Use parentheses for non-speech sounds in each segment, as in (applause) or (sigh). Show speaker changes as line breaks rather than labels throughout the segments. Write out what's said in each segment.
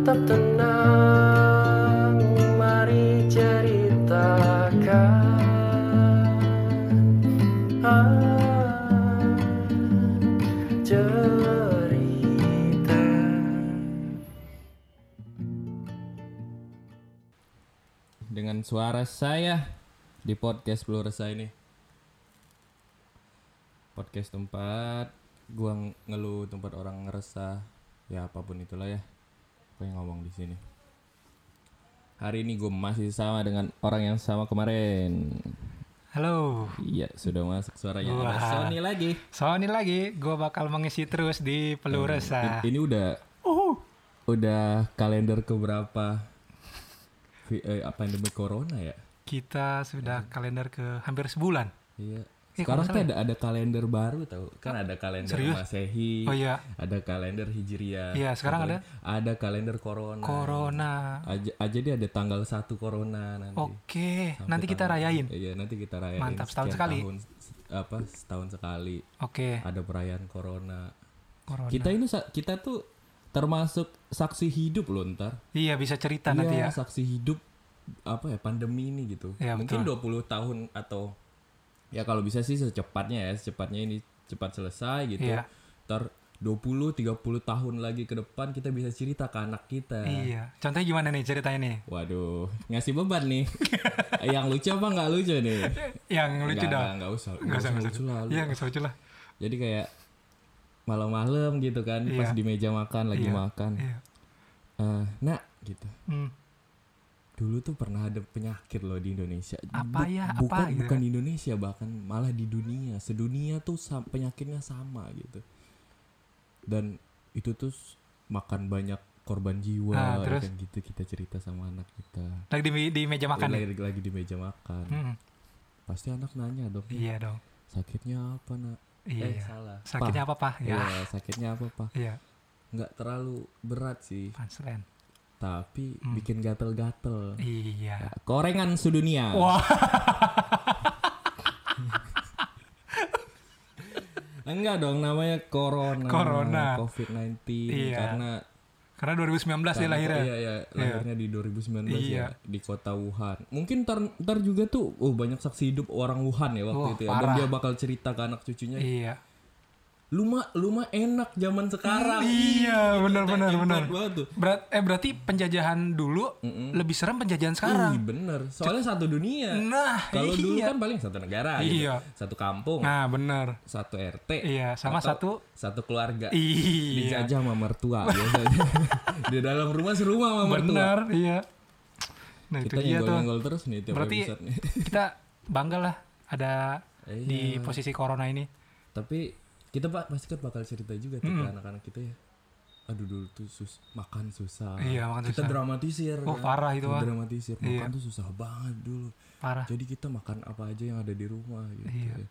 tetap tenang Mari ceritakan ah, Cerita
dengan suara saya di podcast Belum Resah ini. Podcast tempat gua ng- ngeluh, tempat orang ngeresah, ya apa pun itulah ya. Gue yang ngomong di sini. Hari ini gue masih sama dengan orang yang sama kemarin.
Halo,
Iya, sudah masuk suaranya.
Wah.
Sony lagi.
Sony lagi, gue bakal mengisi terus di Peluh Resah.
Ini udah udah kalender keberapa eh, pandemi corona ya?
Kita sudah kalender ke hampir sebulan.
Iya.
Eh,
Sekarang tuh ada ada kalender baru tau. Kan ada kalender
Serius?
Masehi.
Oh iya,
Ada kalender Hijriah.
Iya, sekarang
Satu lagi, Ada kalender Corona.
Corona.
Aja, aja dia ada tanggal 1 Corona nanti.
Oke,
Sampai
nanti kita
tanggal-
rayain.
Iya, nanti kita rayain.
Mantap, setahun sekali.
Tahun, apa setahun sekali
Oke,
ada perayaan Corona.
Corona.
Kita ini kita tuh termasuk saksi hidup loh ntar.
Iya bisa cerita nanti
Iya,
ya.
saksi hidup apa ya pandemi ini gitu.
Iya,
Mungkin 20 tahun atau ya kalau bisa sih secepatnya ya, secepatnya ini cepat selesai gitu.
Iya.
Ntar 20 30 tahun lagi ke depan kita bisa cerita ke anak kita.
Iya. Contohnya gimana nih ceritanya nih?
Waduh, ngasih beban nih. (laughs) yang lucu apa nggak lucu nih?
Yang lucu
Nggak,
dah.
nggak, nggak usah.
Nggak usah,
lucu lah.
Iya nggak usah lucu lah.
Jadi kayak malam-malam gitu kan, pas
Iya.
di meja makan lagi
Iya.
makan.
Iya.
Eh, nak gitu.
Hmm.
Dulu tuh pernah ada penyakit loh di Indonesia.
Apa ya, apa
Bukan
gitu
bukan di Indonesia bahkan malah di dunia. Sedunia tuh penyakitnya sama gitu. Dan itu tuh makan banyak korban jiwa
Ah,
ya
terus?
kan gitu kita cerita sama anak kita.
Lagi di, di meja makan nih.
lagi, lagi di meja makan.
Hmm.
Pasti anak nanya dong,
Iya dong.
sakitnya apa nak? Eh
Iya.
salah.
Sakitnya apa pak?
Iya,
Ya.
sakitnya apa pak?
Iya.
Nggak terlalu berat sih,
Punchline.
Tapi
Hmm.
bikin gatel-gatel.
Iya.
Ya, Korengan sedunia.
Wah.
Enggak dong, namanya corona.
Corona.
COVID-19
Iya.
karena
Karena 2019 dia
karena-
lahirnya.
Iya, iya, lahirnya di 2019
Iya.
ya di kota Wuhan. Mungkin ntar, ntar juga tuh oh banyak saksi hidup orang Wuhan ya waktu
Wah,
itu ya. Dan
parah.
dia bakal cerita ke anak cucunya,
Iya.
"Lu mah lu mah enak zaman sekarang."
Iya, benar benar benar. Berat, eh berarti penjajahan dulu lebih serem penjajahan sekarang.
Ih, bener. Soalnya satu dunia.
Nah,
Kalau dulu
iya.
kan paling satu negara gitu.
Iya.
Satu kampung,
Nah, benar.
satu RT.
Iya, sama
atau
satu
satu keluarga.
Iya.
dijajah sama mertua (laughs) biasanya. di dalam rumah serumah sama mertua.
Benar, iya. Nah,
Kita
itu dia tuh.
terus nih tiap
Berarti
episode nih.
kita bangga lah ada
Iya.
di posisi corona ini.
Tapi kita pak pasti kan bakal cerita juga tuh ke anak-anak kita ya. Aduh dulu tuh sus makan susah.
Iya, makan
kita
susah.
dramatisir.
Oh,
kan.
parah itu,
Kita
Wak.
dramatisir. Makan
Iya.
tuh susah banget dulu.
Parah.
Jadi kita makan apa aja yang ada di rumah gitu.
Iya.
ya.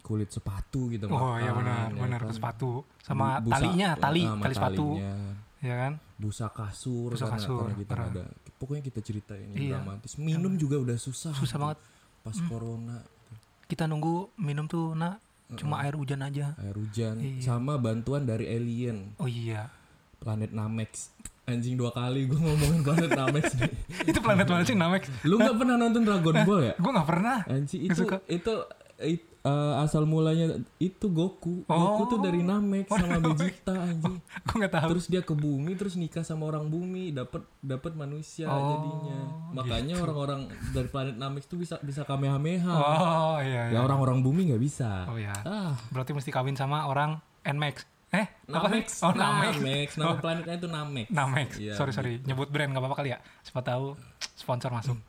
Kulit sepatu kita makan.
Oh, iya benar,
ya
benar
kan.
sepatu sama
Bu- busa-
talinya, tali,
sama
tali sepatu,
talinya.
ya kan?
busa kasur
Busa
karena,
kasur,
karena kita
parah.
nggak ada pokoknya kita cerita ini
Iya.
dramatis minum juga udah susah
Susah
gitu.
banget.
pas corona gitu.
Kita nunggu minum tuh, nak, cuma air hujan aja.
air hujan
Iya.
sama bantuan dari alien
Oh iya.
planet Namex anjing dua kali gue ngomongin planet (laughs) Namex nih
itu planet mana sih Namek?
lu nggak pernah nonton Dragon Ball ya
Gue nggak pernah.
anjing itu
suka.
itu eh, asal mulanya itu Goku Goku tuh dari Namex sama Vegeta anjing (laughs)
nggak tahu.
terus dia ke bumi terus nikah sama orang bumi dapat dapat manusia
Oh,
jadinya makanya orang-orang dari planet Namek tuh bisa bisa kamehameha
Oh iya iya.
ya orang-orang bumi nggak bisa
Oh ya.
ah
Berarti mesti kawin sama orang Nmax. Eh, apa sih?
Namex
Oh, Namex.
Namex nama planetnya itu Namex
Namex.
Iya,
sorry sorry, nyebut brand nggak apa-apa kali ya. Siapa tahu sponsor masuk.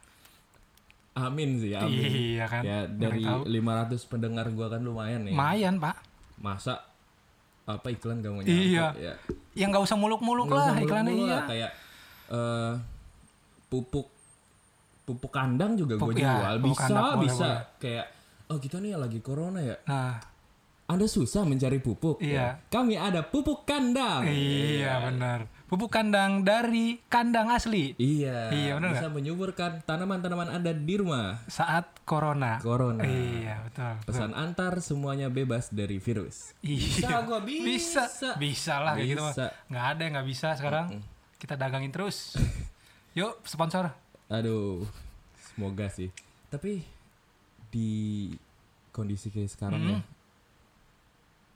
Amin sih amin
Iya kan.
ya dari
tahu.
500 pendengar gua kan lumayan nih
Lumayan pak.
masa apa iklan gak mau nyangkut
Iya.
ya
Yang nggak usah muluk-muluk lah
usah
iklannya
muluk-muluk
iya.
lah, kayak eh, pupuk pupuk kandang juga gue
ya,
jual bisa
kandang, boleh,
bisa
boleh.
kayak oh kita nih lagi corona ya
Nah,
anda susah mencari pupuk
Iya.
Ya. kami ada pupuk kandang
iya benar. Pupuk kandang dari kandang asli
iya
Iya, benar
bisa menyuburkan tanaman-tanaman anda di rumah
saat corona.
corona
Iya betul. betul.
pesan antar semuanya bebas dari virus
Iya.
gua,
Bisa.
bisa.
Bisa lah kayak gitu.
Bisa.
Nggak ada yang nggak bisa sekarang. kita dagangin terus. (laughs) Yuk, sponsor.
Aduh, semoga sih. Tapi di kondisi kayak sekarang ya,
Hmm.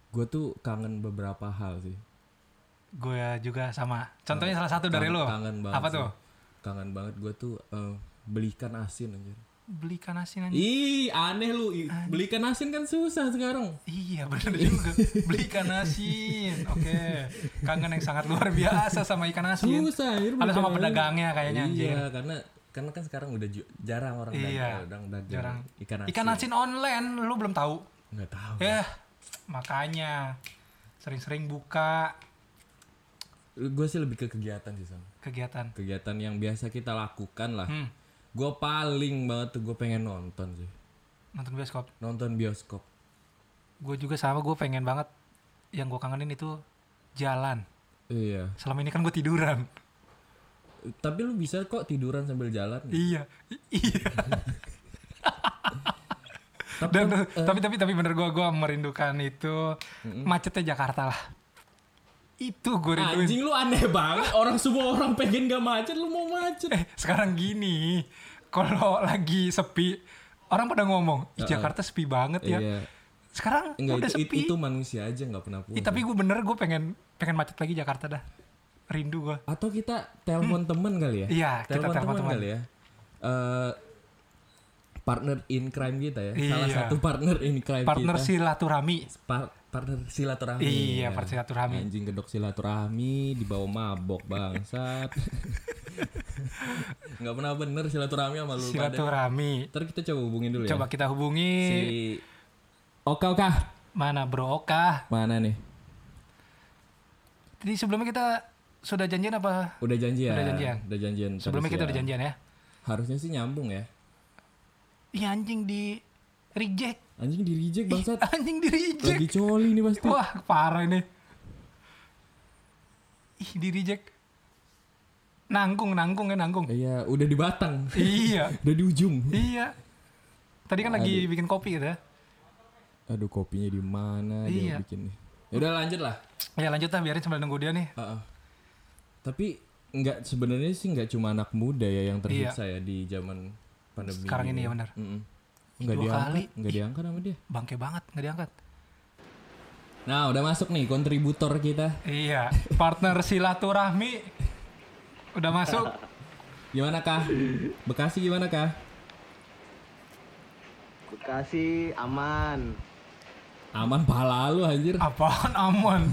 gue tuh kangen beberapa hal sih.
Gue juga sama. Contohnya salah satu dari lo.
Kangen banget.
Apa
sih.
tuh?
Kangen banget gue tuh eh, beli ikan asin anjir.
Beli ikan asin aja.
Ih, aneh lu. I- Beli ikan asin kan susah sekarang.
Iya bener juga Beli ikan asin Oke Kangen yang sangat luar biasa sama ikan asin
Susah anjir.
Ada sama pedagangnya kayaknya anjir
Iya, karena karena kan sekarang udah jarang orang
Iya,
dagang, dagang
jarang.
ikan asin.
Ikan asin online Lu belum tahu
Nggak tahu.
Ya Makanya Sering-sering buka
Gue sih lebih ke kegiatan sih sama.
Kegiatan
Kegiatan yang biasa kita lakukan lah.
hmm,
Gue paling banget tuh gue pengen nonton sih.
Nonton bioskop
Nonton bioskop.
Gue juga sama Gue pengen banget Yang gue kangenin itu Jalan
Iya.
Selama ini kan gue tiduran
Tapi lu bisa kok tiduran sambil jalan.
Iya I- Iya (laughs)
Tapi
Dan,
kan,
tapi tapi tapi bener gue gua merindukan itu macetnya Jakarta lah. Itu gue rinduin.
anjing lu aneh banget. Orang semua orang pengen gak macet, lu mau macet.
Eh sekarang gini, kalau lagi sepi orang pada ngomong, "Ih, Jakarta sepi banget ya.
Iya.
Sekarang
Enggak
udah
itu,
sepi.
itu manusia aja nggak pernah.
Ih, tapi gue bener gue pengen pengen macet lagi Jakarta dah. Rindu gue.
Atau kita telepon temen kali ya?
Iya, kita telepon temen.
kali ya. Eh partner in crime kita ya. Salah
Iya.
satu partner in crime
Partner
kita.
silaturahmi.
Pa- partner silaturahmi.
Iya,
ya.
partner silaturahmi.
Anjing gedok silaturahmi dibawa mabok bangsat. (laughs) Nggak pernah bener silaturahmi sama lu pada.
Silaturahmi.
Ntar kita coba hubungin dulu
Coba
ya.
kita hubungi
Si Oka Oka.
mana Bro Oka.
Mana nih?
Jadi sebelumnya kita sudah janjian apa?
Udah janjian.
Udah janjian.
Udah janjian.
Sebelumnya kita
ya.
udah janjian ya.
Harusnya sih nyambung ya.
Iya anjing di reject.
Anjing di reject bangsat.
Anjing di reject.
Lagi coli nih pasti.
Wah, parah ini. Ih, di reject. Nanggung, nanggung ya nanggung.
Iya, udah di Batang.
iya, (laughs)
udah di ujung.
iya. Tadi kan lagi bikin kopi gitu ya.
Aduh, kopinya di mana dia
Iya.
bikin nih. Ya udah lanjut lah.
Ya lanjut lah, biarin sambil nunggu dia nih.
Heeh. Tapi nggak sebenarnya sih nggak cuma anak muda ya yang tersiksa ya di zaman pandemi.
Sekarang ini ya benar.
Nggak
Dua
diangkat,
kali.
nggak diangkat sama dia.
Bangke banget, nggak diangkat.
Nah, udah masuk nih kontributor kita.
Iya, partner silaturahmi. Udah masuk.
Gimana kah? Bekasi gimana kah?
Bekasi aman.
Aman pahala lu anjir.
Apaan aman?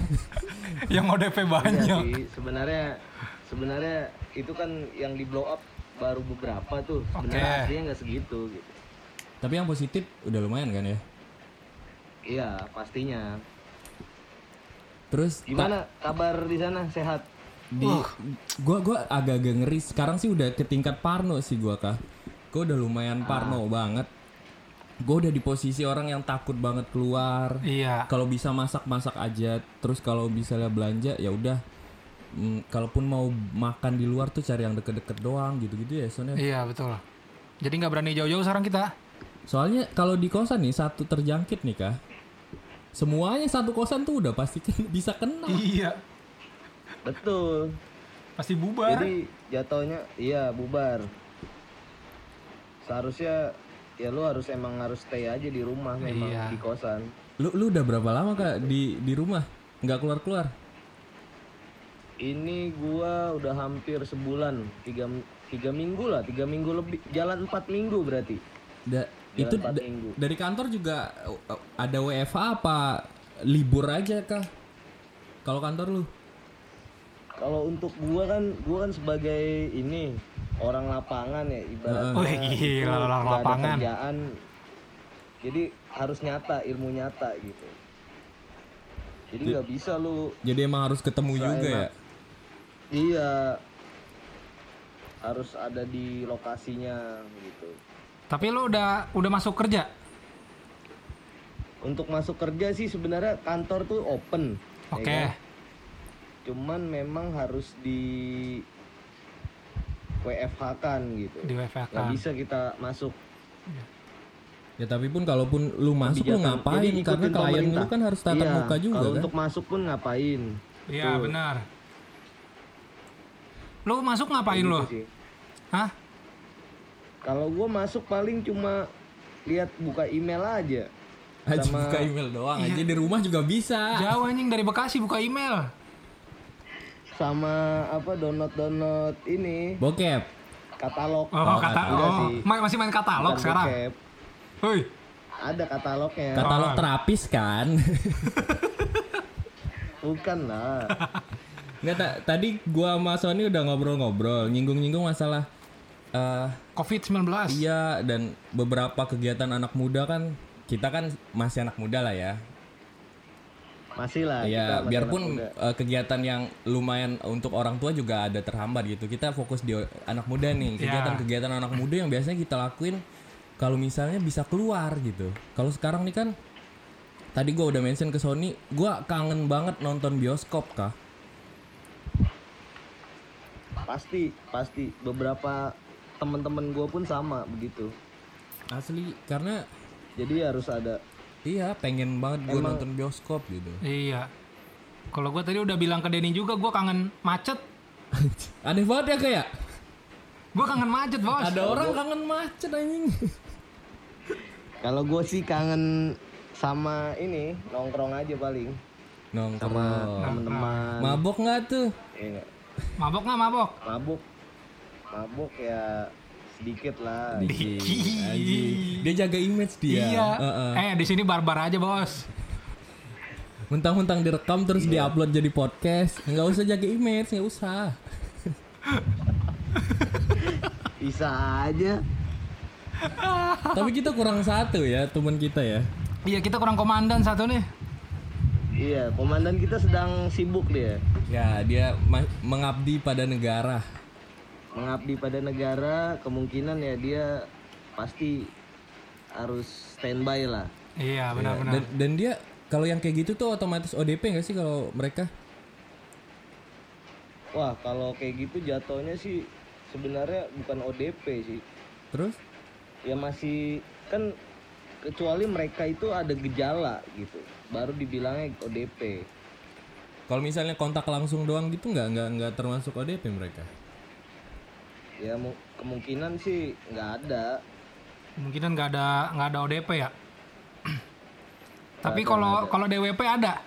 Yang ODP
Iya
banyak.
sih, sebenarnya sebenarnya itu kan yang di blow up baru beberapa tuh. Sebenarnya
Oke.
aslinya nggak segitu gitu.
Tapi yang positif udah lumayan kan ya.
Iya, pastinya.
Terus
Gimana kabar di sana? Sehat?
di gua gua agak-agak ngeri sekarang sih udah ke tingkat parno sih gua kah gua udah lumayan parno banget gua udah di posisi orang yang takut banget keluar
Iya.
kalau bisa masak masak aja terus kalau misalnya belanja ya udah Mm, kalaupun mau makan di luar tuh cari yang deket-deket doang gitu-gitu ya soalnya
Iya, betul. Jadi nggak berani jauh-jauh sekarang kita.
soalnya kalau di kosan nih satu terjangkit nih kah semuanya satu kosan tuh udah pasti ken- (laughs) bisa kena
Iya.
Betul.
Pasti bubar.
Jadi jatuhnya iya bubar. Seharusnya ya lu harus emang harus stay aja di rumah memang
Iya.
di kosan.
lu lu udah berapa lama kak di di rumah nggak keluar keluar
Ini gua udah hampir sebulan, tiga, tiga minggu lah, tiga minggu lebih, jalan empat minggu berarti.
Da-
Jalan
itu
empat
da-
minggu.
dari kantor juga uh, ada WFA apa libur aja kah? Kalau kantor lu?
Kalau untuk gua kan, gua kan sebagai ini orang lapangan ya ibaratnya.
Gila,
itu
orang lapangan.
kerjaan. Jadi harus nyata, ilmu nyata gitu. Jadi nggak bisa lu,
Jadi emang harus ketemu juga ya?
Iya harus ada di lokasinya gitu.
Tapi lu udah udah masuk kerja?
Untuk masuk kerja sih sebenarnya kantor tuh open. ya
Oke.
kan? Cuman memang harus di WFH kan gitu.
Di WFH kan.
bisa kita masuk.
Ya tapi pun kalaupun lu masuk lu ngapain?
Jadi
Karena klien lu kan harus tatap
Iya,
muka juga
Kalau
kan?
untuk masuk pun ngapain?
Iya, benar. Lu masuk ngapain
Gitu
lo?
sih.
Hah?
Kalau gue masuk paling cuma lihat buka email aja.
Aja
Sama-
buka email doang
Iya.
aja di rumah juga bisa.
Jauh anjing dari Bekasi buka email.
Sama apa download download ini
Bokep.
katalog.
Oh, kata
Enggak
oh,
sih.
ma- masih main katalog
Bukan
sekarang.
bokep.
Woi,
Ada katalognya.
Katalog
Oh.
terapis kan.
Bukan lah. (laughs)
Nggak, ta- tadi gua sama Sony udah ngobrol-ngobrol, nyinggung-nyinggung masalah eh
COVID-19.
iya dan beberapa kegiatan anak muda kan kita kan masih anak muda lah ya.
Masih lah. kita
Iya, biarpun eh, kegiatan yang lumayan untuk orang tua juga ada terhambat gitu. Kita fokus di anak muda nih,
Iya.
kegiatan-kegiatan anak muda yang biasanya kita lakuin kalau misalnya bisa keluar gitu. Kalau sekarang nih kan tadi gua udah mention ke Sony, gua kangen banget nonton bioskop kah?
Pasti, pasti. Beberapa teman-teman gue pun sama begitu.
Asli karena
Jadi harus ada.
iya pengen banget gua
Emang-
nonton bioskop gitu.
Iya. Kalau gue tadi udah bilang ke Denny juga, gue kangen macet. (laughs)
Aneh banget ya kayak
Gue kangen macet bos.
ada orang kangen macet anjing. (laughs)
Kalau gue sih kangen sama ini nongkrong aja paling sama
Nongkrong.
teman-teman.
Mabok nggak tuh?
Iya,
Mabok nggak mabok?
mabuk, mabuk ya sedikit lah.
Dikit. Dia jaga image dia.
Iya.
Heeh.
Eh di sini barbar aja bos.
Mentang-mentang direkam terus diupload jadi podcast, nggak usah jaga image, nggak usah.
Bisa aja.
Tapi kita kurang satu ya teman kita ya.
Iya kita kurang komandan satu nih.
Iya, komandan kita sedang sibuk dia.
Ya dia ma- mengabdi pada negara.
Mengabdi pada negara, kemungkinan ya dia pasti harus standby lah.
Iya benar-benar.
Dan, dan dia kalau yang kayak gitu tuh otomatis ODP nggak sih kalau mereka?
Wah, kalau kayak gitu jatuhnya sih sebenarnya bukan ODP sih.
Terus?
Ya masih kan kecuali mereka itu ada gejala gitu, baru dibilangnya ODP.
Kalau misalnya kontak langsung doang gitu nggak nggak nggak termasuk ODP mereka?
Ya mu- kemungkinan sih nggak ada.
Kemungkinan nggak ada nggak ada ODP ya. (clears throat) Tapi kalau kalau DWP ada. (laughs)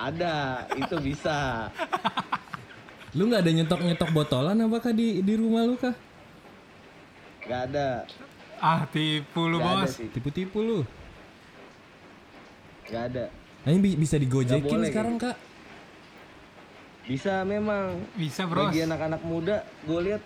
Ada, itu bisa.
Lu nggak ada nyetok nyetok botolan apakah di di rumah lu kah?
Nggak ada.
Ah tipu lu
ada
bos.
sih.
Tipu-tipu lu.
Nggak ada.
Nah, ini bi- bisa digojekin
boleh,
sekarang kak?
Bisa memang.
Bisa bros.
Bagi anak-anak muda, gue lihat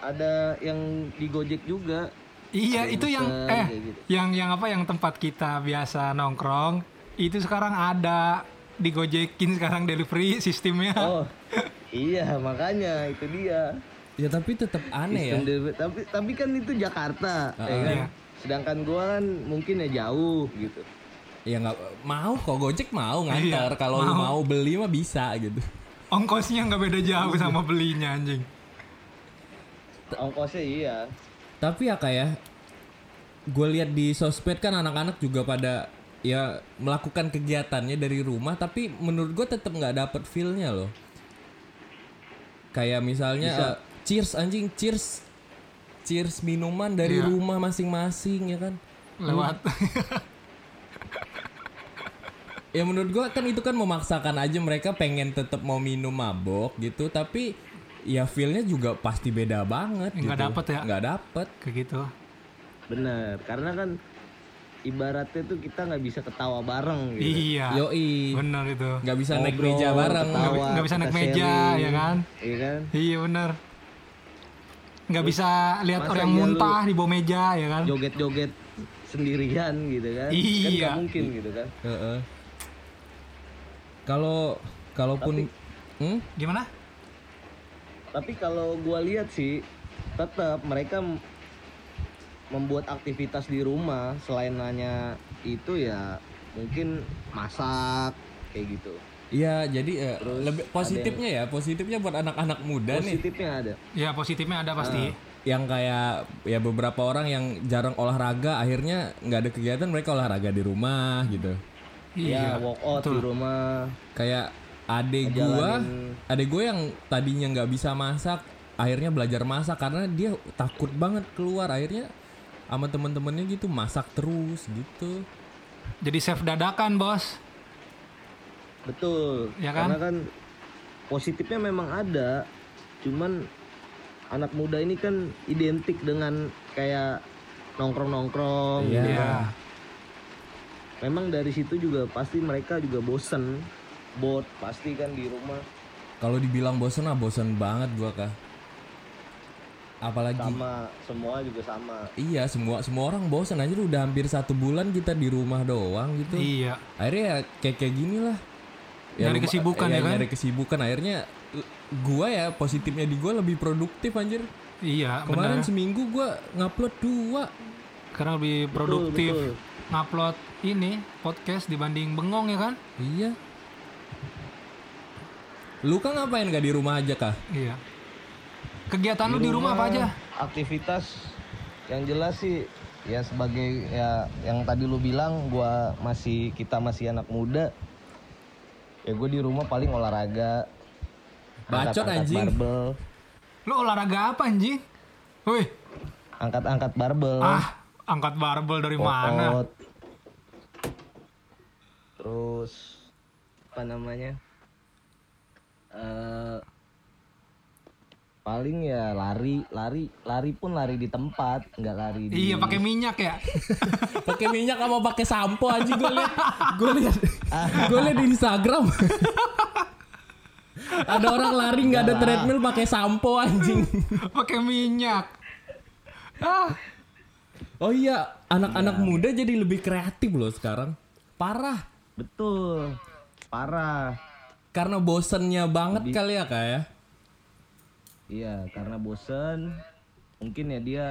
ada yang digojek juga.
Iya
Ada
itu yang eh
gitu.
yang yang apa yang tempat kita biasa nongkrong itu sekarang ada digojekin sekarang delivery sistemnya.
Oh, (laughs) iya makanya itu dia.
Ya tapi tetap aneh ya.
Tapi tapi kan itu Jakarta, ya kan?
Iya.
Sedangkan gua kan mungkin ya jauh gitu.
Ya nggak mau kok Gojek mau nganter.
Iya,
Kalau lu
mau.
mau beli mah bisa gitu.
Ongkosnya nggak beda jauh
Iya.
sama belinya anjing.
Ongkosnya iya.
Tapi ya kayak gue lihat di sosmed kan anak-anak juga pada ya melakukan kegiatannya dari rumah tapi menurut gue tetap nggak dapet feelnya loh. Kayak misalnya
Bisa.
eh, cheers anjing cheers cheers minuman dari
Iya.
rumah masing-masing ya kan.
Lewat (laughs)
Ya menurut gua kan itu kan memaksakan aja mereka pengen tetap mau minum mabok gitu tapi ya feelnya juga pasti beda banget
Nggak
gitu.
dapet ya?
Nggak dapet.
kayak gitu.
Bener, karena kan ibaratnya tuh kita nggak bisa ketawa bareng gitu.
Iya.
Yoi.
Bener itu.
Nggak bisa naik
Ngobrol,
meja bareng.
ketawa,
Nggak bi- nggak bisa naik meja, ya kan?
Iya kan?
Iya bener. Nggak bisa lihat
masa
orang muntah di bawah meja ya kan?
Joget-joget sendirian gitu kan? Kan
Iya.
nggak mungkin gitu kan?
Heeh. Kalau kalaupun hmm?
Gimana?
Tapi kalau gua lihat sih tetap mereka membuat aktivitas di rumah selain hanya itu ya mungkin masak kayak gitu.
Iya, jadi
Terus
lebih positifnya ya, positifnya buat anak-anak muda nih
Positifnya ada.
Ya positifnya ada pasti.
yang kayak ya beberapa orang yang jarang olahraga akhirnya nggak ada kegiatan mereka olahraga di rumah gitu.
Ya
Iya.
walk out di rumah.
Kayak adek gua adek gua yang tadinya nggak bisa masak akhirnya belajar masak karena dia takut banget keluar akhirnya sama temen-temennya gitu masak terus gitu
Jadi chef dadakan, Bos.
Betul.
Ya kan?
Karena kan positifnya memang ada, cuman anak muda ini kan identik dengan kayak nongkrong-nongkrong.
Iya.
gitu kan. Memang dari situ juga pasti mereka juga bosen. Bot pasti kan di rumah
kalau dibilang bosen ah bosen banget gua kah apalagi
sama semua juga sama.
iya semua semua orang bosen aja udah hampir satu bulan kita di rumah doang gitu
Iya.
akhirnya ya kayak kayak gini lah
Nyari
rumah-
kesibukan ya kan?
nyari kesibukan akhirnya eh, gua ya positifnya di gua lebih produktif anjir
Iya,
kemarin
benar.
seminggu gua ngupload dua
Karena lebih produktif
betul.
ngupload ini podcast dibanding bengong ya kan?
iya lu kan ngapain gak di rumah aja kah
Iya. Kegiatan lu di rumah apa aja?
Aktivitas yang jelas sih ya sebagai ya yang tadi lu bilang gua masih kita masih anak muda. Ya gue di rumah paling olahraga.
Bacot, anjing.
Barbel,
Lu olahraga apa anjing? Wih,
angkat-angkat barbel.
ah, angkat barbel dari mana?
Terus apa namanya? eh paling ya lari, lari, lari pun lari di tempat, nggak lari di
Iya, pakai minyak ya. (laughs)
pakai minyak apa pakai sampo aja gue liat gue liat gue liat di Instagram. (laughs) Ada orang lari nggak ada treadmill pakai sampo anjing. (laughs)
Pakai minyak. Ah,
oh iya anak-anak muda jadi lebih kreatif loh sekarang. Parah.
Betul. Parah.
karena bosennya banget kali ya kak ya
Iya, karena bosen mungkin ya dia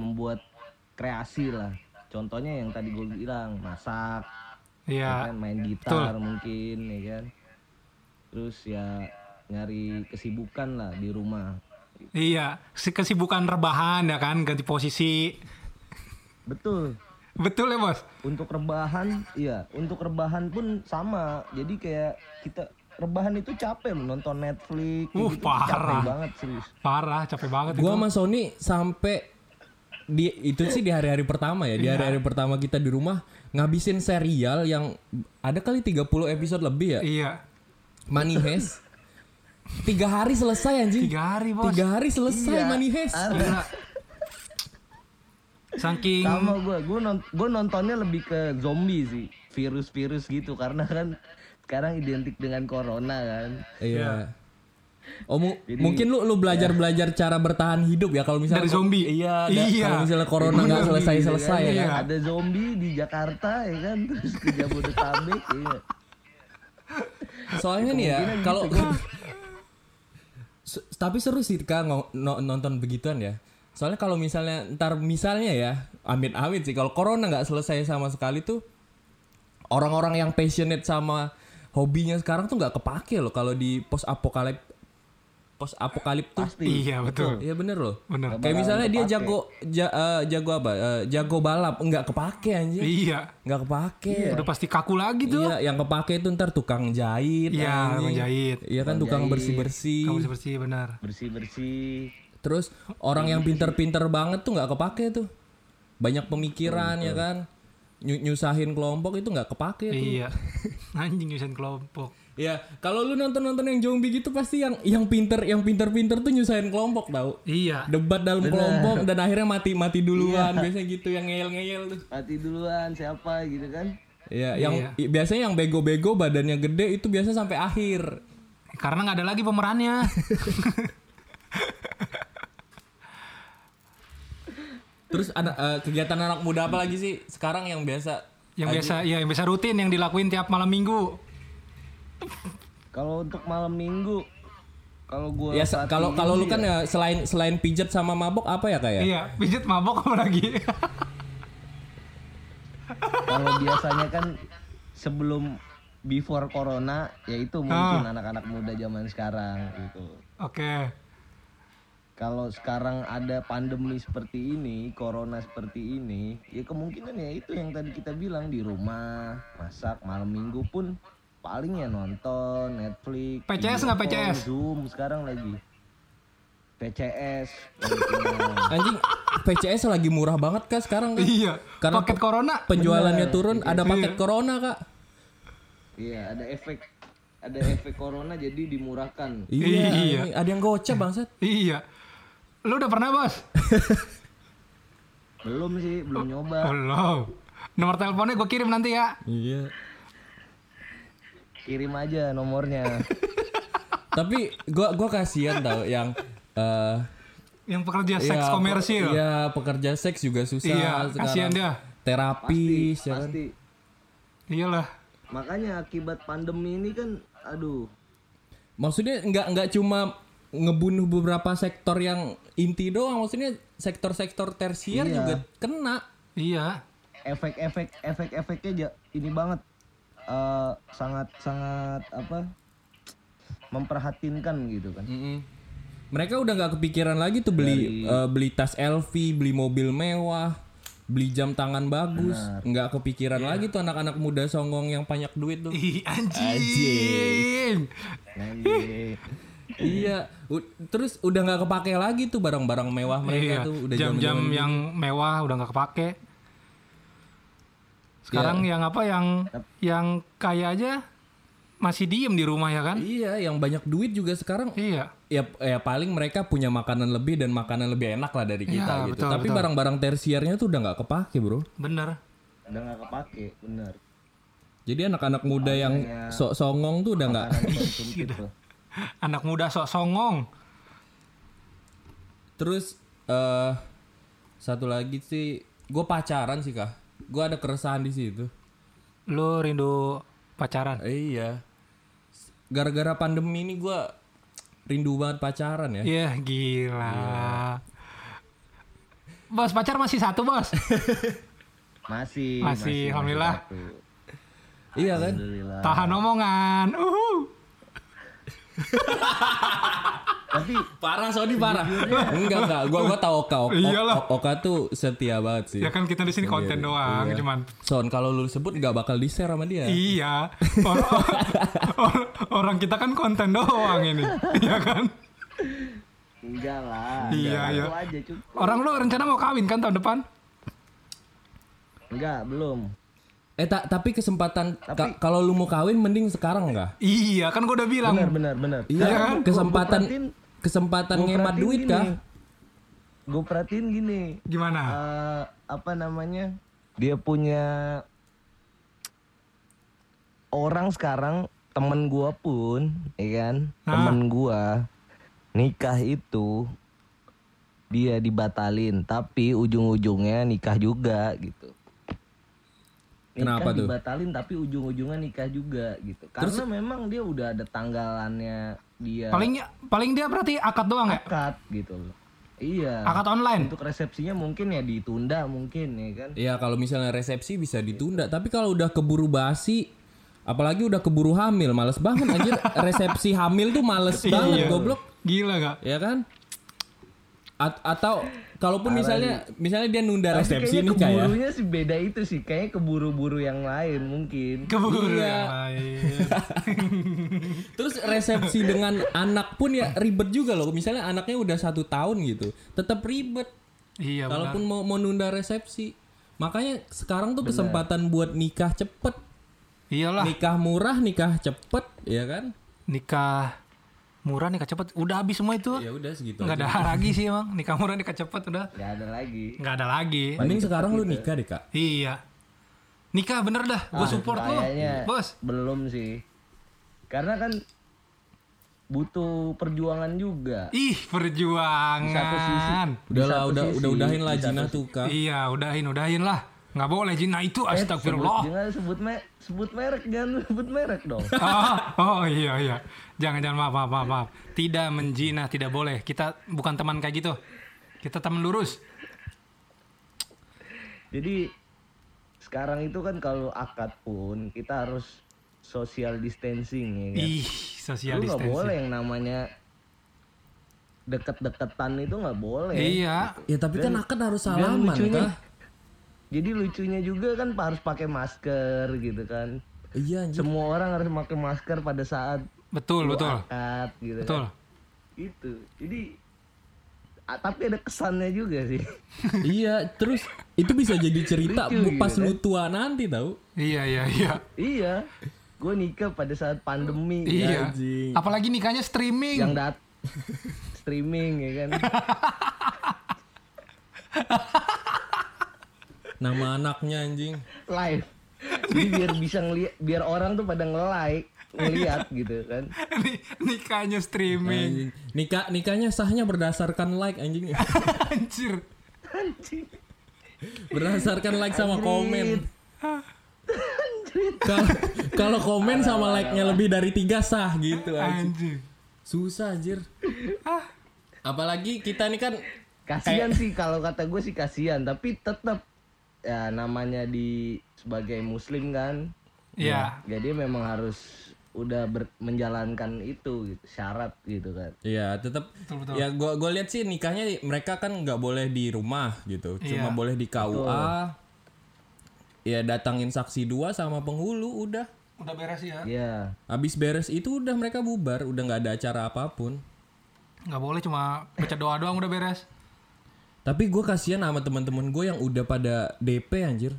membuat kreasi lah. Contohnya yang tadi gue bilang, masak, ya
iya.
kan, main gitar mungkin ya kan. Terus ya nyari kesibukan lah di rumah.
Iya, si kesibukan rebahan ya kan, ganti posisi.
Betul.
Betul ya, Bos?
Untuk rebahan, iya, untuk rebahan pun sama. Jadi kayak kita rebahan itu capek loh nonton Netflix,
Uh,
gitu,
parah.
capek banget serius.
Parah, capek banget
gua
itu.
sama Sony sampai di itu sih di hari-hari pertama ya di hari-hari pertama kita di rumah ngabisin serial yang ada kali 30 episode lebih ya
Iya.
Money Heist tiga hari selesai anjing
Tiga hari, Bos.
tiga hari selesai
Iya.
Money Heist
Gila. Saking
sama gue gue gue nontonnya lebih ke zombie sih virus-virus gitu karena kan sekarang identik dengan corona kan
Iya. Oh mu- mungkin lu lu belajar belajar cara bertahan hidup ya kalau misalnya
Dari zombie.
Iya. da-
Iya.
Kalau misalnya corona nggak
Zombie
selesai
gitu
selesai
kan.
ya.
Iya.
kan?
ada zombie di Jakarta ya kan terus ke Jabodetabek iya
Soalnya nih ya kalau (laughs) Se- tapi seru sih kan nonton begituan ya. Soalnya kalau misalnya ntar misalnya ya amit-amit sih kalau corona nggak selesai sama sekali tuh orang-orang yang passionate sama hobinya sekarang tuh nggak kepake loh kalau di post apokalip post apokalip tuh.
pasti
Iya, betul.
Iya bener loh.
Bener.
Kayak misalnya dia jago ja- eh, jago apa? Eh, jago balap nggak kepake anjir.
Iya.
Nggak kepake.
Udah pasti kaku lagi tuh.
Iya, yang kepake itu ntar tukang jahit.
Iya, tukang jahit.
Iya kan tukang bersih-bersih.
Kamu bersih benar.
bersih bersih
Terus orang yang pinter-pinter banget tuh nggak kepake tuh. Banyak pemikiran ya kan. Nyu- nyusahin kelompok itu nggak kepake tuh.
Iya. (laughs) Anjing nyusahin kelompok.
Ya, kalau lu nonton-nonton yang zombie gitu pasti yang yang pinter yang pinter-pinter tuh nyusahin kelompok tau.
Iya.
Debat dalam kelompok dan akhirnya mati mati duluan
Iya.
biasanya gitu yang ngeyel-ngeyel tuh.
mati duluan siapa gitu kan
Iya, yang
Iya.
biasanya yang bego-bego badannya gede itu biasa sampai akhir.
Karena nggak ada lagi pemerannya. (laughs)
Terus ada eh, kegiatan anak muda apa lagi sih sekarang yang biasa
yang biasa ya yang biasa rutin yang dilakuin tiap malam minggu.
kalau untuk malam minggu kalau gue
Ya kalau kalau lu kan ya selain selain pijat sama mabok apa ya kayak?
Iya, pijit mabok apa lagi?
kalau biasanya kan sebelum before corona yaitu mungkin
Ah.
anak-anak muda zaman sekarang gitu
Oke.
Kalau sekarang ada pandemi seperti ini, corona seperti ini, ya kemungkinan ya itu yang tadi kita bilang di rumah, masak malam minggu pun paling ya nonton Netflix
PCS nggak PCS?
Zoom sekarang lagi PCS (laughs)
Anjing PCS lagi murah banget kak sekarang kan.
Iya.
Karena
paket corona.
Penjualannya
Bener.
turun, ada paket corona kak.
iya ada efek ada efek corona jadi dimurahkan
Iya,
Iya.
ini ada yang gocap bangsat.
Iya. Lu udah pernah, Bos? (laughs)
belum sih belum nyoba
Belum. Nomor teleponnya gue kirim nanti ya.
Iya.
kirim aja nomornya (laughs)
Tapi gua gua kasihan tau yang eh
Yang pekerja seks
ya,
komersil.
pe- Iya, pekerja seks juga susah
Iya,
sekarang.
kasihan dia.
Terapis ya kan.
pasti
Iyalah.
makanya akibat pandemi ini kan aduh
Maksudnya nggak nggak cuma ngebunuh beberapa sektor yang inti doang, maksudnya sektor-sektor tersier
Iya.
juga kena.
Iya.
efek-efek efek-efeknya ini banget eh, sangat sangat apa memperhatinkan gitu kan
Mm-mm. Mereka udah nggak kepikiran lagi tuh beli eh, beli tas LV, beli mobil mewah, beli jam tangan bagus. Nggak kepikiran lagi tuh anak-anak muda songong yang banyak duit tuh.
Ih, anjing.
Anjing. (laughs)
iya, terus udah nggak kepake lagi tuh barang-barang mewah mereka
Iya.
tuh udah
Jam-jam yang mewah udah nggak kepake. Sekarang
Ya.
yang apa yang yang kaya aja masih diem di rumah ya kan?
Iya, yang banyak duit juga sekarang
Iya.
ya ya paling mereka punya makanan lebih dan makanan lebih enak lah dari kita
Iya,
gitu.
betul,
Tapi
betul.
barang-barang tersiernya tuh udah nggak kepake, Bro.
Bener.
udah nggak kepake bener
Jadi anak-anak muda yang sok songong tuh udah nggak (laughs)
Anak muda sok songong.
Terus eh satu lagi sih, gue pacaran sih kah? Gue ada keresahan di situ.
Lu rindu pacaran?
Eh, iya. Gara-gara pandemi ini gue rindu banget pacaran ya.
Iya, gila. Bos, pacar masih satu, Bos. (laughs)
masih
Masih, alhamdulillah.
satu.
Iya kan?
alhamdulillah
Tahan omongan. Uhu.
Tapi
Parah Sony parah. enggak enggak, gua gua tahu Oka. Oka,
Iyalah.
Oka tuh setia banget sih.
Ya kan kita di sini konten doang,
Iya.
cuman
Son kalau lu sebut nggak bakal di share sama dia.
iya. Orang, orang- orang kita kan konten doang ini. Iya kan?
enggak lah
Iya, iya.
Satu aja cukup
Orang lu rencana mau kawin kan tahun depan?
enggak belum
Eh ta- tapi kesempatan ka- kalau lu mau kawin mending sekarang enggak?
Iya, kan gua udah bilang.
benar benar benar
Iya,
Iya kan?
kesempatan
Gua-
kesempatan
Gua
ngemat duit
gini.
kah?
gue perhatiin gini
Gimana?
eh, apa namanya dia punya orang sekarang temen gua pun ya kan
Ah.
temen gua nikah itu dia dibatalin tapi ujung-ujungnya nikah juga gitu nikah
Kenapa tuh?
dibatalin tapi ujung-ujungnya nikah juga gitu karena memang dia udah ada tanggalannya dia
Paling paling dia berarti akad doang ya?
akad gitu loh iya
Akad online.
untuk resepsinya mungkin ya ditunda mungkin ya kan
Iya kalau misalnya resepsi bisa ditunda, tapi kalau udah keburu basi, apalagi udah keburu hamil, males banget anjir. (laughs) resepsi hamil tuh males banget
Iya.
goblok,
Gila gak?
ya kan? A- atau kalaupun misalnya misalnya dia nunda
Tapi
resepsi
kayaknya
nih kayak
keburunya sih beda itu sih kayaknya keburu-buru yang lain mungkin
Keburu
Iya.
yang lain. (laughs)
Terus resepsi dengan anak pun ya ribet juga loh. Misalnya anaknya udah satu tahun gitu, tetap ribet.
iya, benar.
Kalaupun mau mau nunda resepsi, makanya sekarang tuh kesempatan buat nikah cepet,
Iyalah,
nikah murah, nikah cepet, ya kan?
nikah murah nikah cepet udah habis semua itu.
Ya udah segitu.
Nggak
aja.
ada (laughs) lagi sih emang nikah murah nikah cepet udah
nggak ada lagi
nggak ada lagi.
Mending sekarang lu nikah deh kak.
Iya. Nikah bener dah, gue support lu, bos.
belum sih karena kan butuh perjuangan juga
Ih,
satu sisi.
perjuangan.
Udah
Di satu
udah
sisi,
udah udahin lah
di satu
Jina
sisi.
tuh kak.
Iya, udahin, udahin lah. Nggak boleh Jina itu
Eh,
astagfirullah.
sebut, jangan sebut me sebut merek jangan sebut merek dong
oh, (laughs) oh iya iya. Jangan jangan maaf maaf maaf. maaf. Tidak menjina, tidak boleh. Kita bukan teman kayak gitu. Kita teman lurus.
jadi sekarang itu kan kalau akad pun kita harus social distancing ya kan
Ih, social
lu nggak boleh
distancing.
yang namanya deket-deketan itu nggak boleh
Iya.
Ya tapi kan akad harus
Dan
salaman
lucunya,
kak.
Jadi lucunya juga kan harus pakai masker gitu kan
Iya anjing.
semua orang harus pakai masker pada saat
Betul, betul.
akad gitu
Betul.
kan. Itu. Jadi tapi ada kesannya juga sih. (laughs)
iya, terus itu bisa jadi cerita
Lucu
pas
gitu
lu tua nanti tahu.
Iya, iya, iya.
iya. Gue nikah pada saat pandemi
Iya.
Anjing.
Apalagi nikahnya streaming.
yang dat (laughs) streaming ya kan. (laughs)
Nama anaknya anjing.
Live. Jadi biar bisa ngeliat biar orang tuh pada nge-like, ngeliat gitu kan.
Ni- nikahnya streaming.
Anjing. Nikah nikahnya sahnya berdasarkan like anjing. (laughs)
Anjir.
berdasarkan like sama komen. Kalau kalau komen sama like-nya lebih dari tiga sah gitu anjing.
Anjir.
Susah anjir. Apalagi kita nih kan
Kasihan sih kalau kata gue sih kasihan, tapi tetap ya namanya di sebagai muslim kan.
Iya.
Jadi memang harus udah ber- menjalankan itu gitu, syarat gitu kan.
Iya, tetap
Betul, betul.
ya gua gua lihat sih nikahnya mereka kan nggak boleh di rumah gitu. Cuma
Iya.
boleh di KUA. Ya datangin saksi dua sama penghulu udah.
Udah beres ya?
Iya.
Habis beres itu udah mereka bubar, udah nggak ada acara apa pun.
Nggak boleh cuma baca doa doang udah beres.
Tapi gue kasihan sama teman-teman gue yang udah pada DP anjir.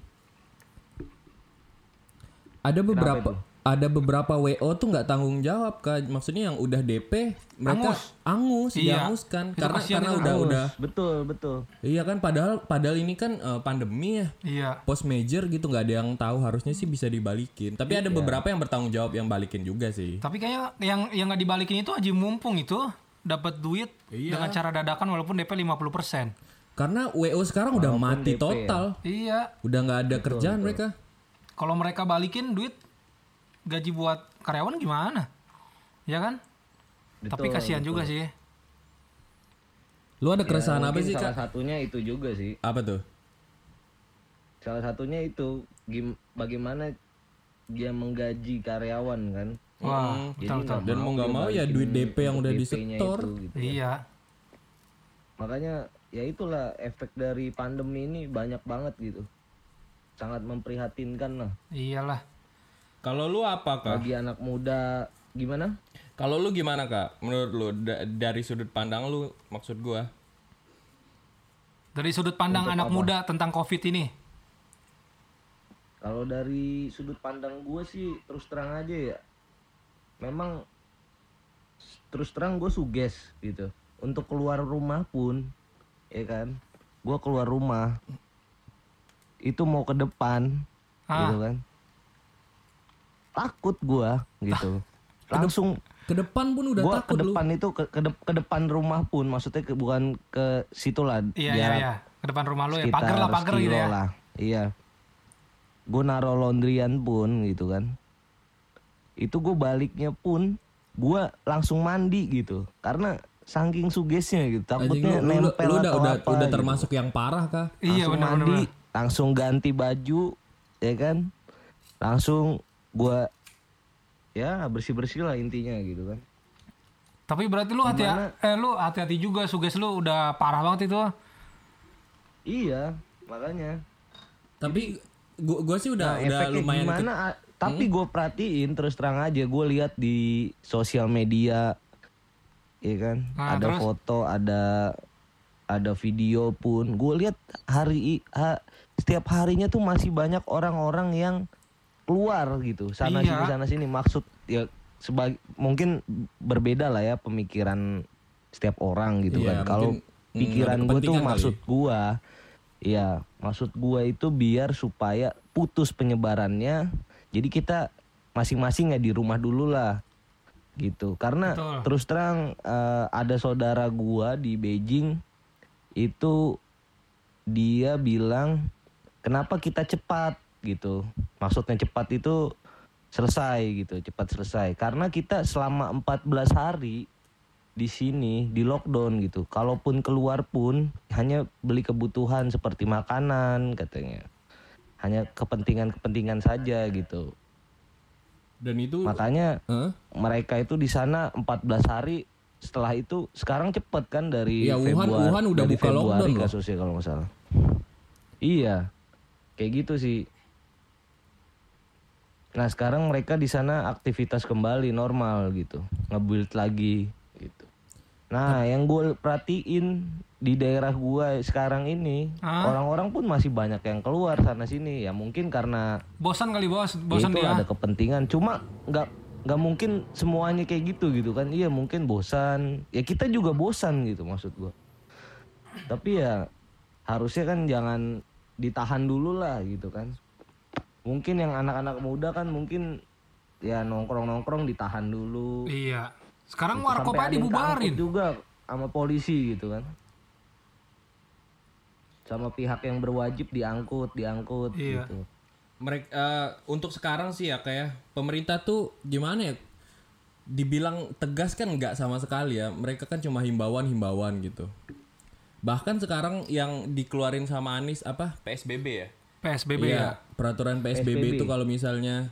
Ada beberapa ada beberapa WO tuh nggak tanggung jawab kak. Maksudnya yang udah DP mereka angus,
Iya.
dianguskan
Itu
karena karena udah
Harus.
udah
betul betul.
iya kan padahal padahal ini kan eh, pandemi ya.
Iya.
Post major gitu nggak ada yang tahu harusnya sih bisa dibalikin. Tapi ada beberapa yang bertanggung jawab yang balikin juga sih.
Tapi kayaknya yang yang nggak dibalikin itu Haji Mumpung itu dapat duit
Iya.
dengan cara dadakan walaupun DP 50%.
Karena WO sekarang udah mati
DP ya.
total.
Iya.
Udah nggak ada kerjaan mereka.
Kalau mereka balikin duit gaji buat karyawan gimana? Ya kan? Tapi
Betul,
kasihan juga sih.
Lu ada keresahan apa
Mungkin
sih
salah
kak?
satunya itu juga sih.
Apa tuh?
Salah satunya itu gim- bagaimana dia menggaji karyawan kan.
Wah,
Jadi
betul betul.
Dan mau nggak mau ya duit DP yang udah disetor.
itu, gitu.
Iya.
Makanya ya itulah efek dari pandemi ini banyak banget gitu. Sangat memprihatinkan lah
Iyalah.
Kalau lu apa kak?
bagi anak muda gimana?
Kalau lu gimana kak? Menurut lu da- dari sudut pandang lu maksud gua?
Dari sudut pandang anak muda tentang Covid ini.
Kalau dari sudut pandang gue sih terus terang aja ya. Memang terus terang gue suges gitu. Untuk keluar rumah pun, ya kan. Gue keluar rumah itu mau ke depan,
Ah.
gitu kan. Takut gue gitu. Langsung
Ke depan pun udah
ke
takut lu.
depan itu ke, ke, de- ke depan rumah pun, maksudnya ke, bukan ke situ lah.
Iya iya iya. Ke depan rumah lu ya. Pagar lah pagar gitu ya.
lah. Iya. Gue naro laundryan pun gitu kan. Itu gue baliknya pun gue langsung mandi gitu. Karena saking sugesnya gitu.
Anjing,
Takutnya
lu, lu,
nempel
lu udah
atau
udah,
apa
udah
gitu.
termasuk yang parah kah?
Iya
langsung
benar
mandi,
benar.
langsung ganti baju, ya kan? Langsung gue ya bersih bersih lah intinya gitu kan.
Tapi berarti lu hati
Gimana?
eh lu hati-hati juga suges lu udah parah banget itu.
Iya, makanya.
Tapi gua, gua sih udah
Nah,
udah lumayan ke-
gimana? a- Tapi gue perhatiin terus terang aja gue lihat di sosial media, ya kan?
Nah,
ada
terus?
foto, ada ada video pun. Gue lihat hari ha- setiap harinya tuh masih banyak orang-orang yang keluar gitu sana
Iya.
sini sana sini. Maksud ya sebagai mungkin berbeda lah ya pemikiran setiap orang gitu
Iya,
kan. Kalau
mungkin, mm,
pikiran gue tuh
kali.
maksud gua ya maksud gua itu biar supaya putus penyebarannya jadi kita masing-masing ya di rumah dulu lah gitu karena
Betul.
terus terang eh, ada saudara gua di Beijing itu dia bilang kenapa kita cepat gitu maksudnya cepat itu selesai gitu cepat selesai karena kita selama 14 hari di sini di lockdown gitu. Kalaupun keluar pun hanya beli kebutuhan seperti makanan katanya. Hanya kepentingan-kepentingan saja gitu.
Dan itu
Makanya
Hah?
mereka itu di sana 14 hari setelah itu sekarang cepet kan dari
Iya, Wuhan-
Februari,
Wuhan udah
dari
buka
Februari
lockdown loh.
kasusnya kalau nggak salah. Iya. Kayak gitu sih. Nah sekarang mereka di sana aktivitas kembali normal gitu, nge-build lagi gitu. Nah yang gue perhatiin di daerah gue sekarang ini orang-orang pun masih banyak yang keluar sana sini ya mungkin karena
Bosan kali bos,
ya
bosan
itu
dia.
ada kepentingan. Cuma nggak nggak mungkin semuanya kayak gitu gitu kan? Iya mungkin bosan. Ya kita juga bosan gitu maksud gue. Tapi ya harusnya kan jangan ditahan dulu lah gitu kan mungkin yang anak-anak muda kan mungkin ya nongkrong-nongkrong ditahan dulu
Iya. Sekarang warkop aja dibubarin.
juga sama polisi gitu kan sama pihak yang berwajib diangkut diangkut
Iya.
gitu
mereka eh, untuk sekarang sih ya kayak pemerintah tuh gimana ya dibilang tegas kan nggak sama sekali ya mereka kan cuma himbauan-himbauan gitu bahkan sekarang yang dikeluarin sama Anies apa PSBB ya
PSBB
Iya,
ya.
peraturan PSBB,
PSBB.
itu kalau misalnya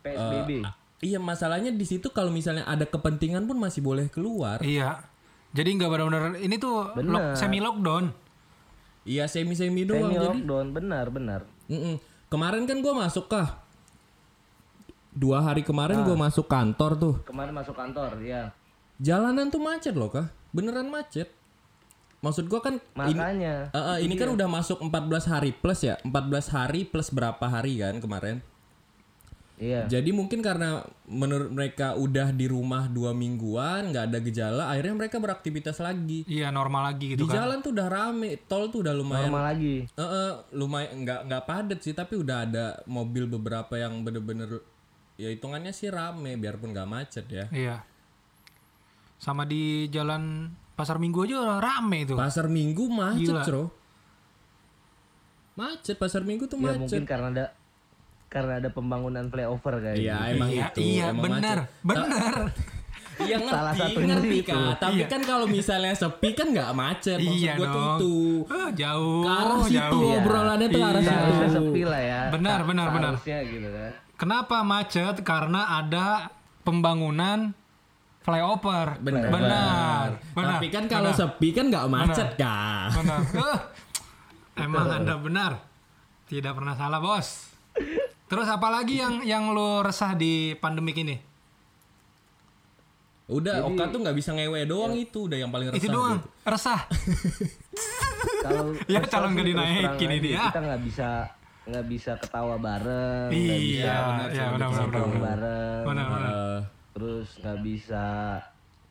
PSBB
eh, iya masalahnya di situ kalau misalnya ada kepentingan pun masih boleh keluar
Iya. Jadi nggak benar-benar ini tuh lock, semi lockdown.
Iya semi semi doang
semi
jadi
lockdown benar benar
Mm-mm. kemarin kan gue masuk kah dua hari kemarin gue masuk kantor tuh
kemarin masuk kantor ya
Jalanan tuh macet loh kah? Beneran macet. Maksud gua kan ini,
makanya
Eh, eh, ini kan udah masuk 14 hari plus ya. 14 hari plus berapa hari kan kemarin.
Iya
Jadi mungkin karena menurut mereka udah di rumah dua mingguan, nggak ada gejala, akhirnya mereka beraktivitas lagi.
Iya normal lagi
Di
gitu kan.
jalan tuh udah rame, tol tuh udah lumayan
normal lagi
Eh, eh, lumayan nggak nggak padat sih, tapi udah ada mobil beberapa yang bener-bener ya hitungannya sih rame biarpun nggak macet ya.
Iya. Sama di jalan Pasar Minggu aja rame itu.
Pasar Minggu macet,
Gila.
Bro. Macet pasar Minggu tuh
ya
macet.
mungkin karena ada karena ada pembangunan flyover kayak
Iya,
gitu.
emang
iya,
itu.
iya
emang
benar,
macet.
benar. (laughs)
Iya ngerti,
Salah satunya
ngerti
itu.
Kak. Tapi
Iya.
kan kalau misalnya sepi kan nggak macet. Maksud
Iya
gua tuh
dong.
itu.
Ah, jauh,
Ke arah situ
jauh.
Iya.
obrolannya tuh ke arah
Iya.
situ.
Seharusnya sepi lah ya
Benar, benar, benar.
gitu kan
Kenapa macet? Karena ada pembangunan flyover.
Benar.
Benar. benar.
Tapi kan kalau
benar.
sepi kan nggak macet, Kak.
Benar. (laughs) Eh, emang Anda benar. Tidak pernah salah, Bos. Terus apa lagi yang yang lo resah di pandemik ini?
Udah, Oka tuh nggak bisa ngewe doang itu udah yang paling resah.
Itu doang.
gitu.
Resah. (laughs)
kalau (laughs)
Ya, calon
terang
dinaikin ini ya.
kita nggak bisa nggak bisa ketawa bareng nggak bisa
Iya,
benar,
iya
benar,
benar
bareng
Benar benar.
Eh,
terus nggak bisa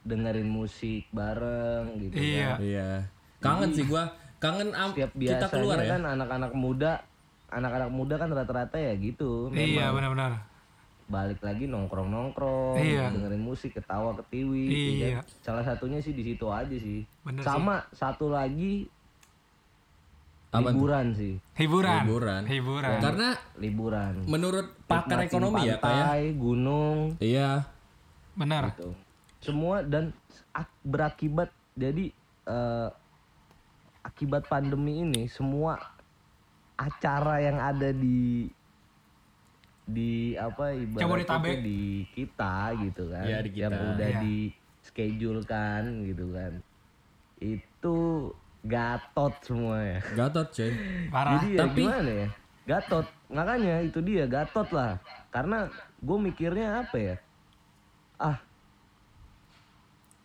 dengerin musik bareng gitu
Iya.
kan.
iya. Kangen sih gua. Kangen am-
Setiap
kita
biasanya
keluar ya.
kan anak-anak muda anak-anak muda kan rata-rata ya gitu
Iya
memang
benar benar.
balik lagi nongkrong nongkrong
Iya.
dengerin musik ketawa ketiwi ya
Iya.
kan. salah satunya sih di situ aja sih
Bener sih.
sama satu lagi
Apa
liburan sih
Hiburan.
Liburan.
Hiburan.
Karena
liburan
menurut pakar
Nikmatin
ekonomi ya, kayak
pantai, gunung
Iya.
Benar.
gitu semua dan ak- berakibat jadi eh, akibat pandemi ini semua acara yang ada di di apa ibaratnya di kita gitu kan
Iya, di
yang
kita.
udah
Iya.
di schedule kan gitu kan itu gatot semua ya
Gatot, coy.
Parah.
jadi ya
Tapi-
gimana ya gatot makanya itu dia gatot lah karena gue mikirnya apa ya ah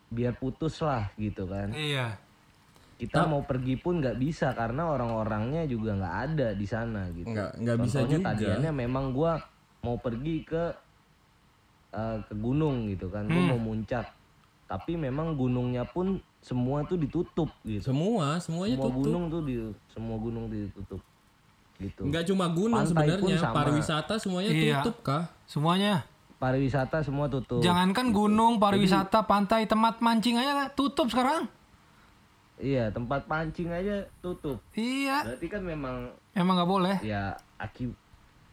biar putus lah gitu kan
Iya.
Kita mau pergi pun nggak bisa karena orang-orangnya juga nggak ada di sana gitu
Nggak- nggak bisa juga.
tadiannya memang gua mau pergi ke eh, ke gunung gitu kan
Hmm.
gua mau muncak tapi memang gunungnya pun semua tuh ditutup gitu
Semua, semuanya
semua
tutup.
gunung tuh di semua gunung ditutup gitu
Nggak cuma gunung
Pantai pun
sebenarnya,
sama.
pariwisata semuanya
Iya.
tutup kah?
Semuanya.
pariwisata semua tutup
Jangankan gunung, pariwisata, pantai, tempat mancing aja tutup sekarang.
Iya tempat pancing aja tutup
Iya.
berarti kan memang
Emang nggak boleh.
ya akibat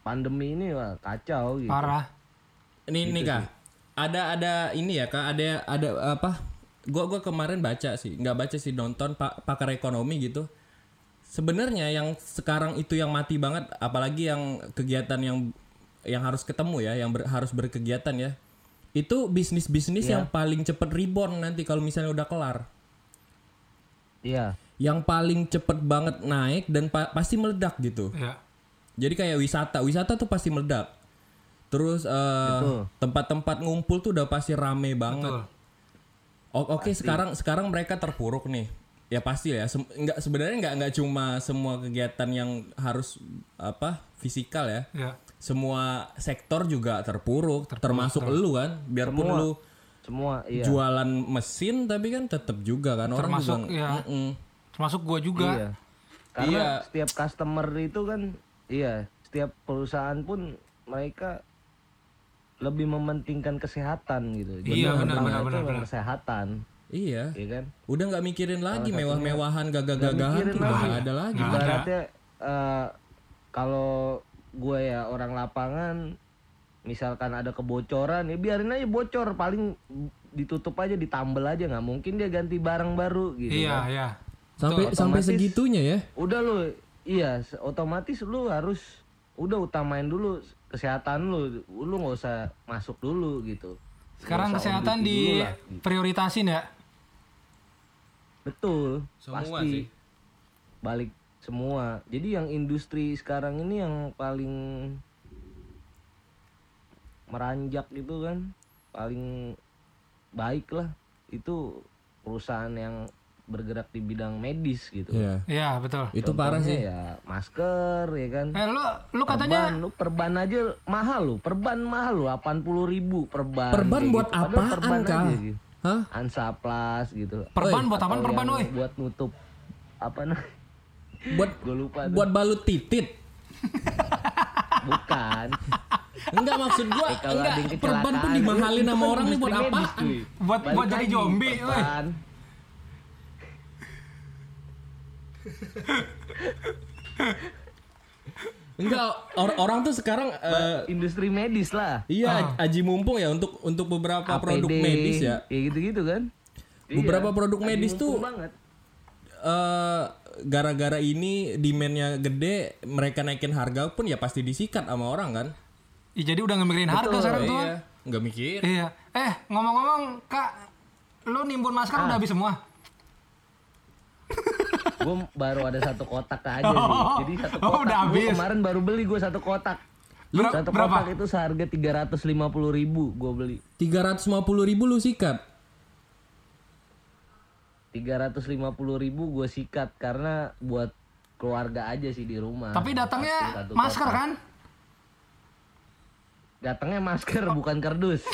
pandemi ini wah kacau gitu
Parah.
Ini nih kak, ada ada ini ya kak, ada ada apa? Gua gua kemarin baca sih, nggak baca sih nonton pak pakar ekonomi gitu. Sebenarnya yang sekarang itu yang mati banget, apalagi yang kegiatan yang yang harus ketemu ya, yang ber- harus berkegiatan ya. Itu bisnis bisnis yang paling cepet reborn nanti kalau misalnya udah kelar.
Iya
Yang paling cepet banget naik dan pa- pasti meledak gitu.
Iya.
Jadi kayak wisata, wisata tuh pasti meledak. Terus eh,
Betul.
tempat-tempat ngumpul tuh udah pasti rame banget. Oke, sekarang sekarang mereka terpuruk nih. Ya pasti ya. Sem- nggak sebenarnya nggak nggak cuma semua kegiatan yang harus apa fisikal ya.
Ya.
Semua sektor juga terpuruk, termasuk lu kan. Biarpun
Semua.
lu
Semua iya.
jualan mesin tapi kan tetap juga kan orang
Termasuk,
juga.
ya.
Mm-mm.
Termasuk gua juga.
Iya. Karena
Iya.
setiap customer itu kan iya, setiap perusahaan pun mereka lebih mementingkan kesehatan gitu. Jadi
Iya,
yang
benar,
kesehatan,
Iya.
ya kan?
Udah nggak mikirin lagi mewah-mewahan gagah-gagahan tuh nggak ada lagi.
Ibaratnya eh, kalau gue ya orang lapangan misalkan ada kebocoran ya biarin aja bocor paling ditutup aja ditambel aja nggak mungkin dia ganti barang baru gitu
Iya,
kan.
iya.
Sampai sampai segitunya ya.
udah lu iya otomatis lu harus udah utamain dulu kesehatan lu lu nggak usah masuk dulu gitu
Sekarang kesehatan
dulu
di
lah.
prioritasin ya.
betul
Semua
pasti
sih.
balik semua jadi yang industri sekarang ini yang paling meranjak gitu kan paling baik lah itu perusahaan yang bergerak di bidang medis gitu
Iya.
Iya, betul.
Itu parah sih.
ya masker ya kan
Eh, lu lu katanya
perban lu perban aja mahal lu perban mahal lu 80 ribu perban
Perban
kayak
buat
gitu.
Apaan,
perban
Kak?
aja gitu.
Hah?
Ansaplas gitu
perban buat apaan
Atau
perban, woi?
buat nutup apa nah
Buat
gue lupa tuh.
buat balut titit.
bukan
Enggak maksud gua,
Eh,
enggak perban tuh
kecelakaan,
dimahalin sama
kan
orang nih buat
cuy.
Buat-
Balik
buat jadi zombie, woi.
perban.
Enggak, or- orang tuh sekarang eh,
industri medis lah
iya aji mumpung ya untuk untuk beberapa
APD,
produk medis ya.
kayak gitu-gitu kan
Beberapa produk
Lagi
medis tuh
banget.
eh gara-gara ini demandnya gede, mereka naikin harga pun ya pasti disikat sama orang kan?
Ih, jadi udah nggak mikirin harga sekarang tuh.
Iya, nggak mikir.
Iya. Eh, ngomong-ngomong, Kak, lu nimbun masker udah habis semua? (laughs)
gue baru ada satu kotak aja sih. Jadi satu
Oh,
kotak
udah
gua
habis.
kemarin baru beli gue satu kotak.
Ber-
satu
berapa?
kotak itu seharga 350 ribu gue beli.
350 ribu lu sikat.
350 ribu gue sikat karena buat keluarga aja sih di rumah.
Tapi datangnya masker
kotak.
kan?
Datangnya masker bukan kardus. (laughs)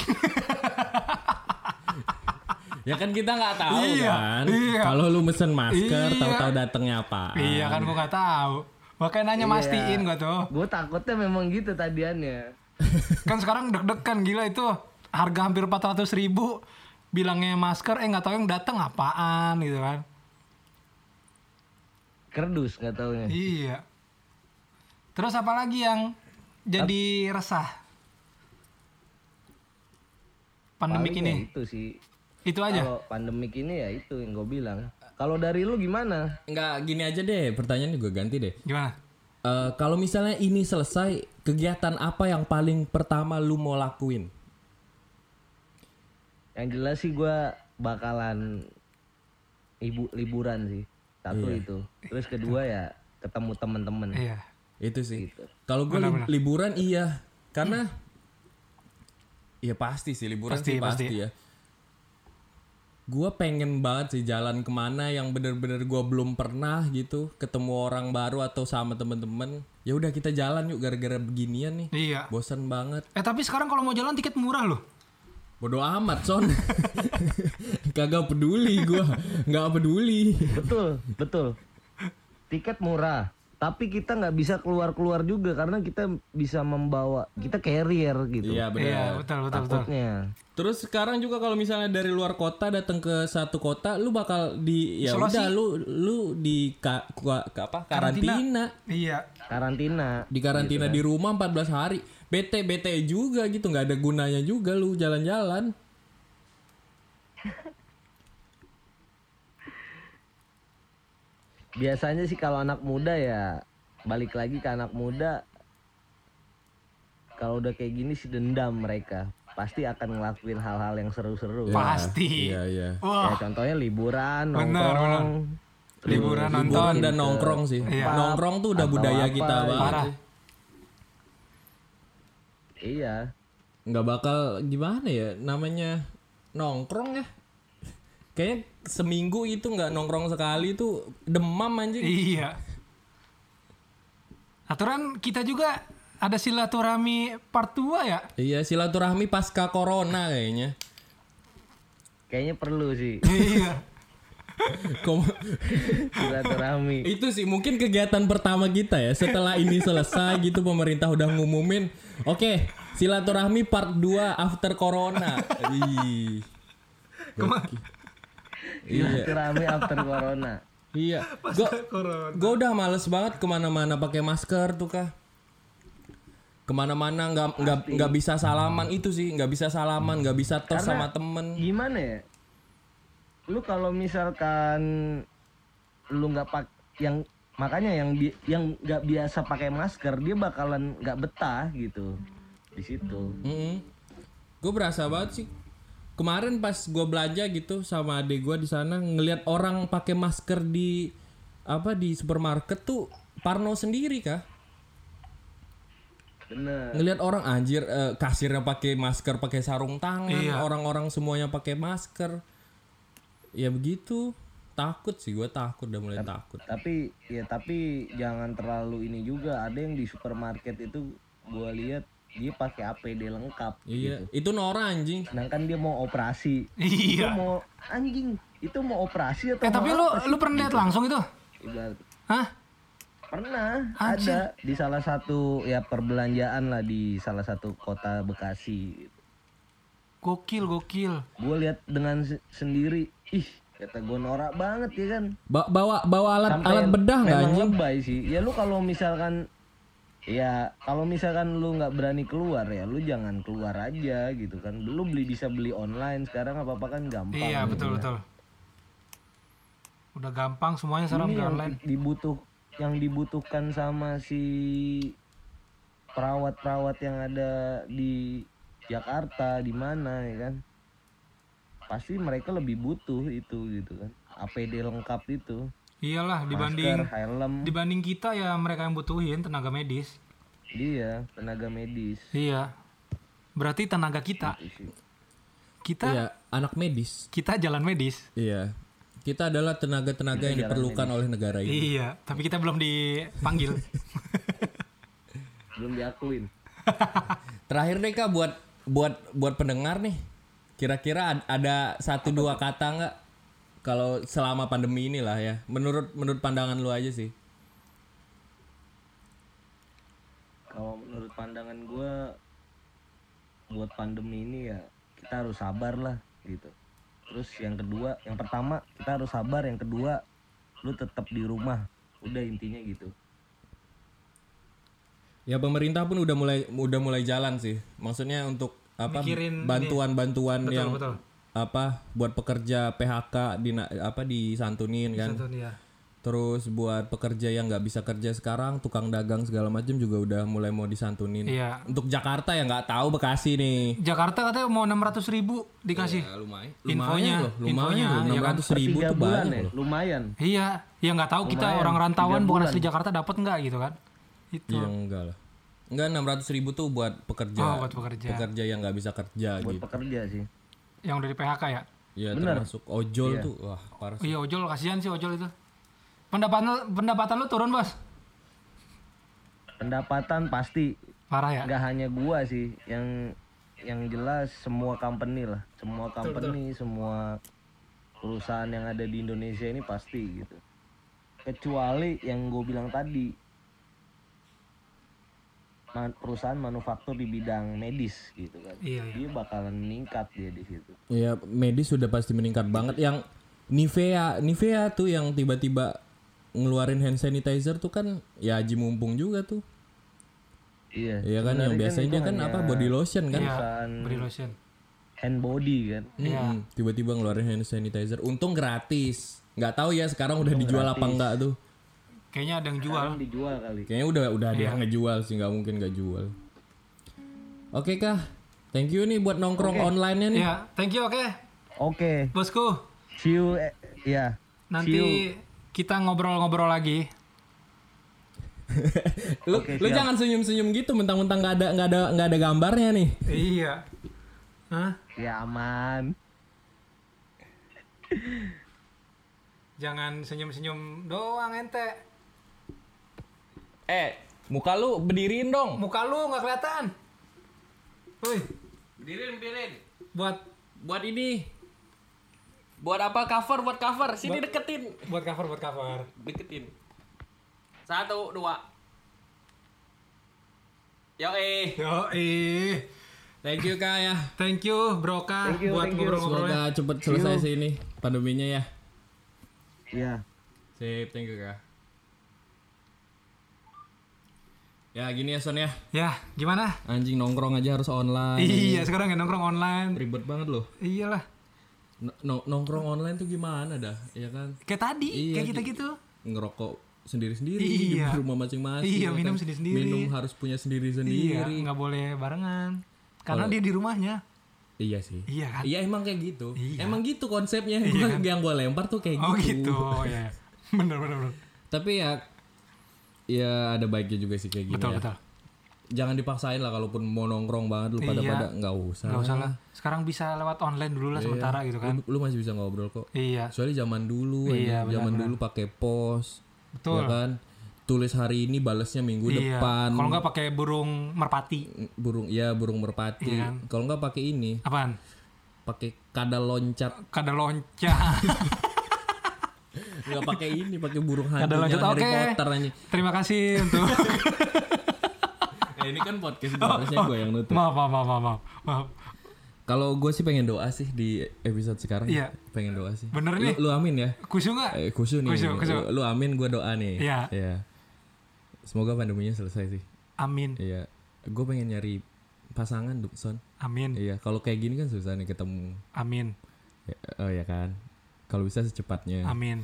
Ya kan kita nggak tahu
Iya,
kan.
iya.
Kalau lu mesen masker,
Iya.
tahu-tahu datangnya apa?
Iya kan gua nggak tahu. Makanya nanya mastiin gua tuh.
gue takutnya memang gitu tadiannya. (laughs)
Kan sekarang deg-degan gila itu. Harga hampir 400 ribu. Bilangnya masker, eh nggak tahu yang datang apaan gitu kan.
Kardus nggak taunya.
Iya. Terus apa lagi yang jadi resah? Pandemik
Paling ya
ini.
itu sih.
Itu aja.
Kalau pandemik ini ya itu yang gue bilang. Kalau dari lu gimana?
Enggak, gini aja deh. Pertanyaan juga ganti deh.
Gimana?
Eh, kalau misalnya ini selesai, kegiatan apa yang paling pertama lu mau lakuin?
Yang jelas sih gue bakalan ibu liburan sih. Satu
Iya.
itu. Terus kedua ya ketemu temen-temen.
Iya.
Itu sih.
Gitu.
Kalau gue
Benar-benar.
liburan iya, karena Iya pasti sih liburan
Pasti,
sih pasti,
pasti.
ya. Gue pengen banget sih jalan ke mana yang bener-bener gue belum pernah gitu, ketemu orang baru atau sama temen-temen. Ya udah kita jalan yuk gara-gara beginian nih.
Iya.
Bosan banget.
Eh tapi sekarang kalau mau jalan tiket murah loh.
Bodoh amat son. (laughs) Kagak peduli gue, nggak peduli.
Betul, betul. Tiket murah. Tapi kita nggak bisa keluar-keluar juga karena kita bisa membawa kita carrier gitu.
Iya benar.
Iya betul betul betul.
Takutnya.
Terus sekarang juga kalau misalnya dari luar kota datang ke satu kota, lu bakal di ya
Isolasi.
udah lu lu di ka, ka- ka- apa karantina.
Iya.
Karantina.
Di karantina di rumah 14 hari. Bete bete juga gitu, nggak ada gunanya juga lu jalan-jalan.
Biasanya sih kalau anak muda ya balik lagi ke anak muda kalau udah kayak gini sih dendam mereka pasti akan ngelakuin hal-hal yang seru-seru
Pasti.
Iya iya.
Wah.
ya contohnya liburan
Benar,
nongkrong
Liburan nonton.
Liburan dan nongkrong sih.
Iya.
Nongkrong tuh udah
Atau
budaya
apa
kita banget.
Parah.
sih.
iya
nggak bakal gimana ya namanya nongkrong ya kayaknya seminggu itu nggak nongkrong sekali itu demam anjing
Iya. Aturan kita juga ada silaturahmi part 2 ya?
iya silaturahmi pasca corona kayaknya
kayaknya perlu sih (laughs)
iya.
Kom-
silaturahmi
itu sih mungkin kegiatan pertama kita ya setelah ini selesai gitu pemerintah udah ngumumin oke silaturahmi part 2 after corona Ih. Iya.
Silaturahmi after corona.
Iya. Gue udah males banget ke mana-mana pakai masker tuh kah ke mana-mana nggak nggak nggak bisa salaman. Itu sih nggak bisa salaman nggak bisa tos sama temen.
gimana ya? Lu kalau misalkan lu nggak pak yang makanya yang bi- yang nggak biasa pakai masker dia bakalan nggak betah gitu. Di situ.
Gue berasa banget sih. Kemarin pas gue belanja gitu sama adik gue di sana ngelihat orang pakai masker di apa di supermarket tuh Parno sendiri kah?
bener
Ngelihat orang anjir eh, kasirnya pakai masker, pakai sarung tangan,
Iya.
orang-orang semuanya pakai masker. Ya begitu. Takut sih gue takut udah mulai takut.
tapi ya tapi jangan terlalu ini juga ada yang di supermarket itu gua lihat dia pakai APD lengkap
Iya, itu Nora anjing.
sedangkan dia mau operasi itu
Iya.
mau anjing itu mau operasi atau
Eh tapi
mau
lu
apa sih?
lu pernah lihat langsung itu?
Ibarat-
Hah?
pernah ada di salah satu ya perbelanjaan lah di salah satu kota Bekasi
Gokil, gokil.
gue lihat dengan se- sendiri ih kata gue norak banget ya kan
Ba- bawa bawa alat
Sampai
alat bedah nggak anjing?
lebay sih ya lu kalau misalkan ya kalau misalkan lu nggak berani keluar ya lu jangan keluar aja gitu kan. Lu beli bisa beli online sekarang apa apa kan gampang
Iya, betul betul. Udah gampang semuanya sekarang
yang
online.
dibutuh yang dibutuhkan sama si perawat-perawat yang ada di Jakarta di mana ya kan? Pasti mereka lebih butuh itu gitu kan. APD lengkap itu
Iyalah dibanding
masker helm
dibanding kita ya mereka yang butuhin tenaga medis.
dia tenaga medis
Iya. Berarti tenaga kita.
Itu sih.
Kita
Iya, anak medis.
kita jalan medis.
Iya. Kita adalah tenaga-tenaga yang diperlukan oleh negara ini.
Iya, tapi kita belum dipanggil. (laughs)
belum diakuin
Terakhir deh kak buat buat buat pendengar nih. Kira-kira ad- ada satu dua kata nggak kalau selama pandemi inilah ya. Menurut menurut pandangan lu aja sih.
kalau menurut pandangan gue buat pandemi ini ya kita harus sabar lah gitu terus yang kedua yang pertama kita harus sabar yang kedua lu tetap di rumah udah intinya gitu
Ya pemerintah pun udah mulai udah mulai jalan sih. Maksudnya untuk apa
Mikirin
bantuan-bantuan
Betul,
yang
betul.
Apa buat pekerja PHK di apa disantunin kan.
Satu nih ya.
Terus buat pekerja yang nggak bisa kerja sekarang, tukang dagang segala macam juga udah mulai mau disantunin.
Iya.
Untuk Jakarta ya nggak tahu Bekasi nih.
Jakarta katanya mau 600 ribu dikasih.
Ya, lumayan.
Infonya,
lumayan
infonya,
loh.
ya kan?
600 ribu
tiga
tuh
bulan
banyak
ya
loh.
lumayan
Iya, ya nggak tahu kita
Lumayan,
orang rantauan bukan asli Jakarta dapat nggak gitu kan? Itu.
Iya enggak lah. Enggak 600 ribu tuh buat pekerja.
Oh, buat pekerja.
Pekerja yang nggak bisa kerja
buat
gitu.
pekerja sih
Yang udah di PHK ya?
Ya termasuk ojol
Iya.
tuh wah parah
Oh, iya ojol kasihan sih ojol itu. Pendapatan pendapatan lu turun bos?
pendapatan pasti
Parah ya?
nggak hanya gua sih yang yang jelas semua company lah semua company semua perusahaan yang ada di Indonesia ini pasti gitu kecuali yang gue bilang tadi perusahaan manufaktur di bidang medis gitu kan
Iya, iya.
dia bakalan meningkat dia di situ
Ya medis sudah pasti meningkat banget. Yang Nivea, Nivea tuh yang tiba-tiba ngeluarin hand sanitizer tuh kan ya Haji Mumpung juga tuh.
iya
Iya kan yang
Sebenarnya
biasanya
itu
dia kan apa body lotion kan.
Iya, body lotion.
hand body kan
Mm-mm. Tiba-tiba ngeluarin hand sanitizer. Untung gratis. Nggak tahu ya sekarang udah dijual apa enggak tuh.
Kayaknya ada yang jual.
Sekarang dijual kali
Kayaknya udah udah ada
Iya.
yang ngejual sih, nggak mungkin nggak jual. Oke kah, thank you nih buat nongkrong online-nya nih.
Iya, thank you oke.
oke
Bosku,
see you eh, ya See you.
nanti kita ngobrol-ngobrol lagi. (laughs)
lu
Oke,
lu
siap.
jangan senyum-senyum gitu mentang-mentang nggak ada nggak ada nggak ada gambarnya nih.
Iya. Hah?
Ya aman.
Jangan senyum-senyum doang ente.
Eh, muka lu berdiriin dong.
Muka lu nggak kelihatan. Woi,
Berdiriin, berdiriin.
buat
Buat ini. Buat apa cover? Buat cover. Sini deketin.
buat cover buat cover.
Deketin. Satu, dua. Yo eh.
Yo, eh.
Thank you kak ya.
Thank you Broka
Thank you,
buat
thank you.
ngobrol-ngobrolnya.
Semoga cepet selesai sih ini pandeminya ya.
Iya.
Sip, thank you kak. Ya gini ya Son ya.
Ya, gimana?
Anjing nongkrong aja harus online.
Iya, sekarang ya nongkrong online.
Ribet banget loh.
Iyalah.
No- no- nongkrong online tuh gimana dah, ya kan?
Kayak tadi,
Iya,
kayak kita gitu.
Ngerokok sendiri-sendiri
Iya.
di rumah masing-masing.
Iya,
ya kan?
minum sendiri-sendiri.
Minum harus punya
Iya,
sendiri-sendiri.
nggak boleh barengan. Karena
Kalau-
dia di rumahnya.
Iya sih.
Iya kan?
Iya emang kayak gitu.
Iya.
Emang gitu konsepnya.
Iya (laughs)
Gua- Yang gue lempar tuh kayak
Oh
gitu.
gitu. Oh ya. (laughs) Bener bener bener.
Tapi ya ya ada baiknya juga sih kayak gini
Betul
ya.
betul.
Jangan dipaksain lah kalaupun mau nongkrong banget lu pada
Iya.
pada nggak usah.
Nggak usah lah. Sekarang bisa lewat online dulu lah
Iya.
sementara gitu kan.
Lu, lu masih bisa ngobrol kok.
Iya.
Soalnya zaman dulu
Iya,
aja, zaman dulu pakai pos.
Betul.
Ya kan? Tulis hari ini balesnya minggu
Iya.
depan.
Kalau nggak pakai burung merpati.
burung ya burung merpati.
Iya kan?
Kalau nggak pakai ini,
Apaan?
pakai kadal loncat.
Kada loncat. (laughs)
Nggak pakai ini, pakai burung hantu
loncat.
Harry
Oke.
Aja.
Terima kasih untuk.
Eh, (laughs) ini kan podcast gue, harusnya gue yang nutup.
maaf, maaf, maaf, maaf, maaf.
Kalau gue sih pengen doa sih di episode sekarang.
Iya.
Pengen doa sih.
Bener
Lu-
nih.
Lu, amin ya.
Kusu nggak?
Eh, kusu nih.
Kusu, kusu.
Lu, lu amin, gue doa nih.
Iya.
Semoga pandeminya selesai sih.
Amin,
Iya. Gue pengen nyari pasangan, Son.
amin,
Iya. Kalau kayak gini kan susah nih ketemu.
amin,
Ya, oh ya kan. Kalau bisa secepatnya.
amin,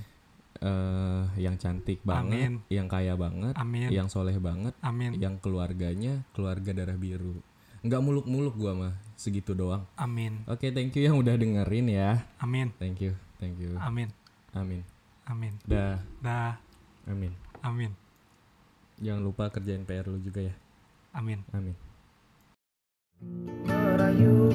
uh, yang cantik banget,
Amin.
yang kaya banget,
Amin.
yang soleh banget,
Amin.
yang keluarganya keluarga darah biru. Nggak muluk-muluk gua mah, segitu doang.
Amin.
Oke, okay, thank you yang udah dengerin ya.
Amin.
Thank you, thank you.
Amin.
Amin.
Amin.
Dah.
Dah.
Amin.
Amin.
Jangan lupa kerjain PR lu juga ya.
Amin.
Amin. Merayu